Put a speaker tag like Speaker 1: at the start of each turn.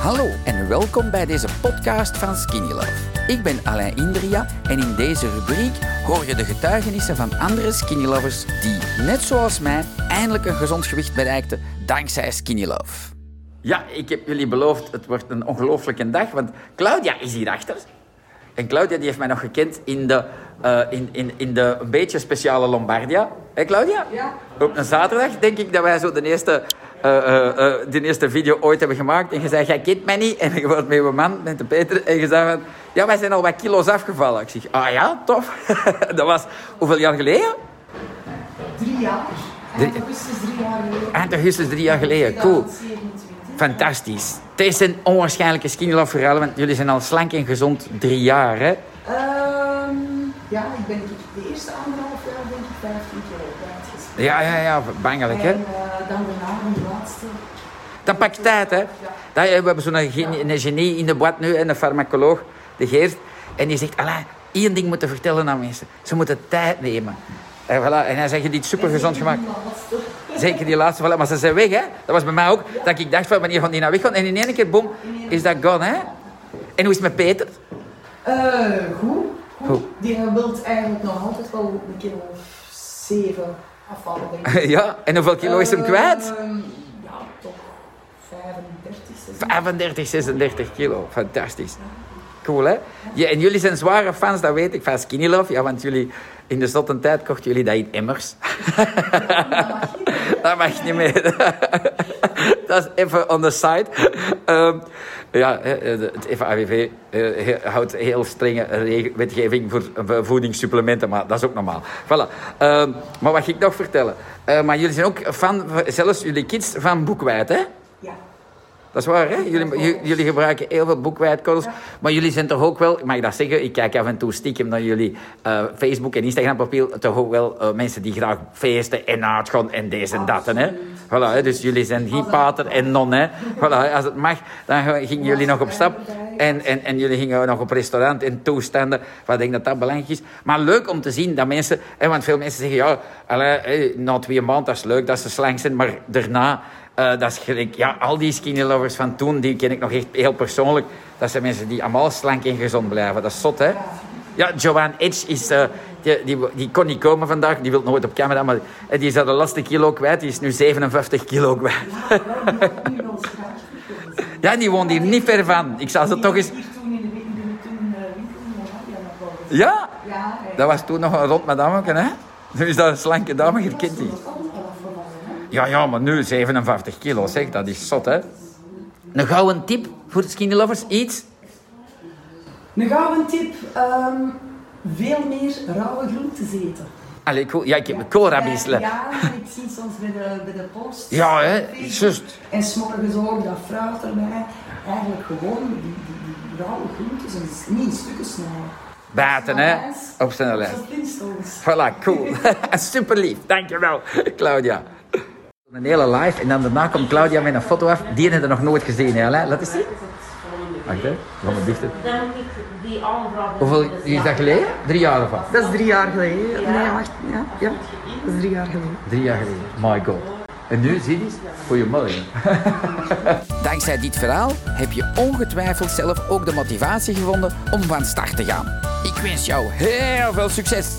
Speaker 1: Hallo en welkom bij deze podcast van Skinny Love. Ik ben Alain Indria en in deze rubriek hoor je de getuigenissen van andere Skinny Lovers die, net zoals mij, eindelijk een gezond gewicht bereikten dankzij Skinny Love. Ja, ik heb jullie beloofd, het wordt een ongelooflijke dag, want Claudia is hierachter. En Claudia die heeft mij nog gekend in de, uh, in, in, in de een beetje speciale Lombardia. Hé Claudia?
Speaker 2: Ja.
Speaker 1: Op een zaterdag denk ik dat wij zo de eerste, uh, uh, de eerste video ooit hebben gemaakt. En je zei, jij kent mij niet. En je wordt met mijn man, met de Peter. En je zei van, ja, wij zijn al wat kilo's afgevallen. Ik zeg, ah ja, tof. dat was hoeveel jaar geleden?
Speaker 2: Drie jaar. Eind augustus drie jaar geleden.
Speaker 1: Eind augustus drie jaar geleden, cool.
Speaker 2: 2027.
Speaker 1: Fantastisch. Het is een onwaarschijnlijke skinny love verhaal, want jullie zijn al slank en gezond drie jaar, hè?
Speaker 2: Ehm, ja, ik ben eerste anderhalf jaar denk ik 15 kilo kwijtgespeeld.
Speaker 1: Ja, ja, ja, bangelijk, hè?
Speaker 2: En eh, dan daarna de laatste.
Speaker 1: Dat pakt tijd, hè? Dat, we hebben zo'n genie, een genie in de boot nu, en een farmacoloog, de Geert. En die zegt, Alain, één ding moeten vertellen aan mensen. Ze moeten tijd nemen. En, voilà, en hij zegt, je hebt iets supergezond gemaakt. Zeker die laatste, voilà. maar ze zijn weg, hè? Dat was bij mij ook. Dat ik dacht, van, wanneer gaan die nou weg gaan? En in één keer, boom, is dat gone, hè? En hoe is het met Peter?
Speaker 2: Eh, goed, goed. Die wilt eigenlijk nog altijd wel een kilo of zeven afvallen,
Speaker 1: ja, en hoeveel kilo is hem kwijt?
Speaker 2: Ehm, ja, toch 35, 36.
Speaker 1: 35, 36 kilo. Fantastisch. Ja, en jullie zijn zware fans, dat weet ik, van Skinny Love. Ja, want jullie, in de zotte tijd kochten jullie dat in emmers. dat mag niet meer. dat is even on the side. Ehm, ja, hè, het FAWV eh, houdt heel strenge wetgeving voor voor voedingssupplementen, maar dat is ook normaal. Voilà. Ehm, maar wat ga ik nog vertellen? Eh, maar jullie zijn ook fan, zelfs jullie kids, van boekwijd, hè?
Speaker 2: Ja.
Speaker 1: Dat is waar, hè? Jullie, jullie gebruiken heel veel boekwijdkorrels. Maar jullie zijn toch ook wel, ik mag dat zeggen, ik kijk af en toe stiekem naar jullie eh, Facebook- en Instagram-profiel. Toch ook wel eh, mensen die graag feesten en uitgaan en deze en dat, hè? Voilà, hè? Dus jullie zijn geen pater en non, hè? Voilà, als het mag, dan gingen jullie nog op stap. En, en, en jullie gingen nog op restaurant in toestanden. Wat ik denk dat dat belangrijk is. Maar leuk om te zien dat mensen, hè, want veel mensen zeggen, ja, allee, hè, na twee maanden, dat is leuk dat ze slank zijn, maar daarna. Eh, dat is gelijk, ja, al die skinny lovers van toen, die ken ik nog echt heel persoonlijk. Dat zijn mensen die allemaal slank en gezond blijven. Dat is zot, hè? Ja, Joanne Edge is, eh, die, die, die kon niet komen vandaag, die wil nooit op camera, maar eh, die is al de laatste kilo kwijt. Die is nu 57 kilo kwijt. Ja, die woont hier niet ver van. Ik zal ze toch eens... Ja, dat was toen nog een rond madame, hè? Nu is dat een slanke dame, je kent die. Ja, ja, maar nu 57 kilo, zeg, dat is zot, hè? Een gouden tip voor de skinny lovers, iets?
Speaker 2: Een gouden tip. ehm, veel meer rauwe groenten eten.
Speaker 1: Allee, cool. Ja, ik heb mijn koolrabisle.
Speaker 2: Ja, ik zie soms bij de, bij de post.
Speaker 1: Ja, hè, juist.
Speaker 2: En s'morgens ook dat fruit erbij. Eigenlijk gewoon die, die, die rauwe groentes en niet in stukken snijden.
Speaker 1: Baten, hè? Op zijn
Speaker 2: Flintstones.
Speaker 1: Voilà, cool. Super lief. Dankjewel, Claudia. Een hele live en dan daarna komt Claudia met een foto af. Die hebben we nog nooit gezien, hè? Laat eens zien. Wacht, hè. We dichter. Hoeveel is dat geleden? Drie jaar of wat?
Speaker 3: Dat is drie jaar geleden. Nee, wacht. Ja, ja. Dat is drie jaar geleden.
Speaker 1: Drie jaar geleden. My god. En nu, zie je eens? Goedemorgen. Dankzij dit verhaal heb je ongetwijfeld zelf ook de motivatie gevonden om van start te gaan. Ik wens jou heel veel succes.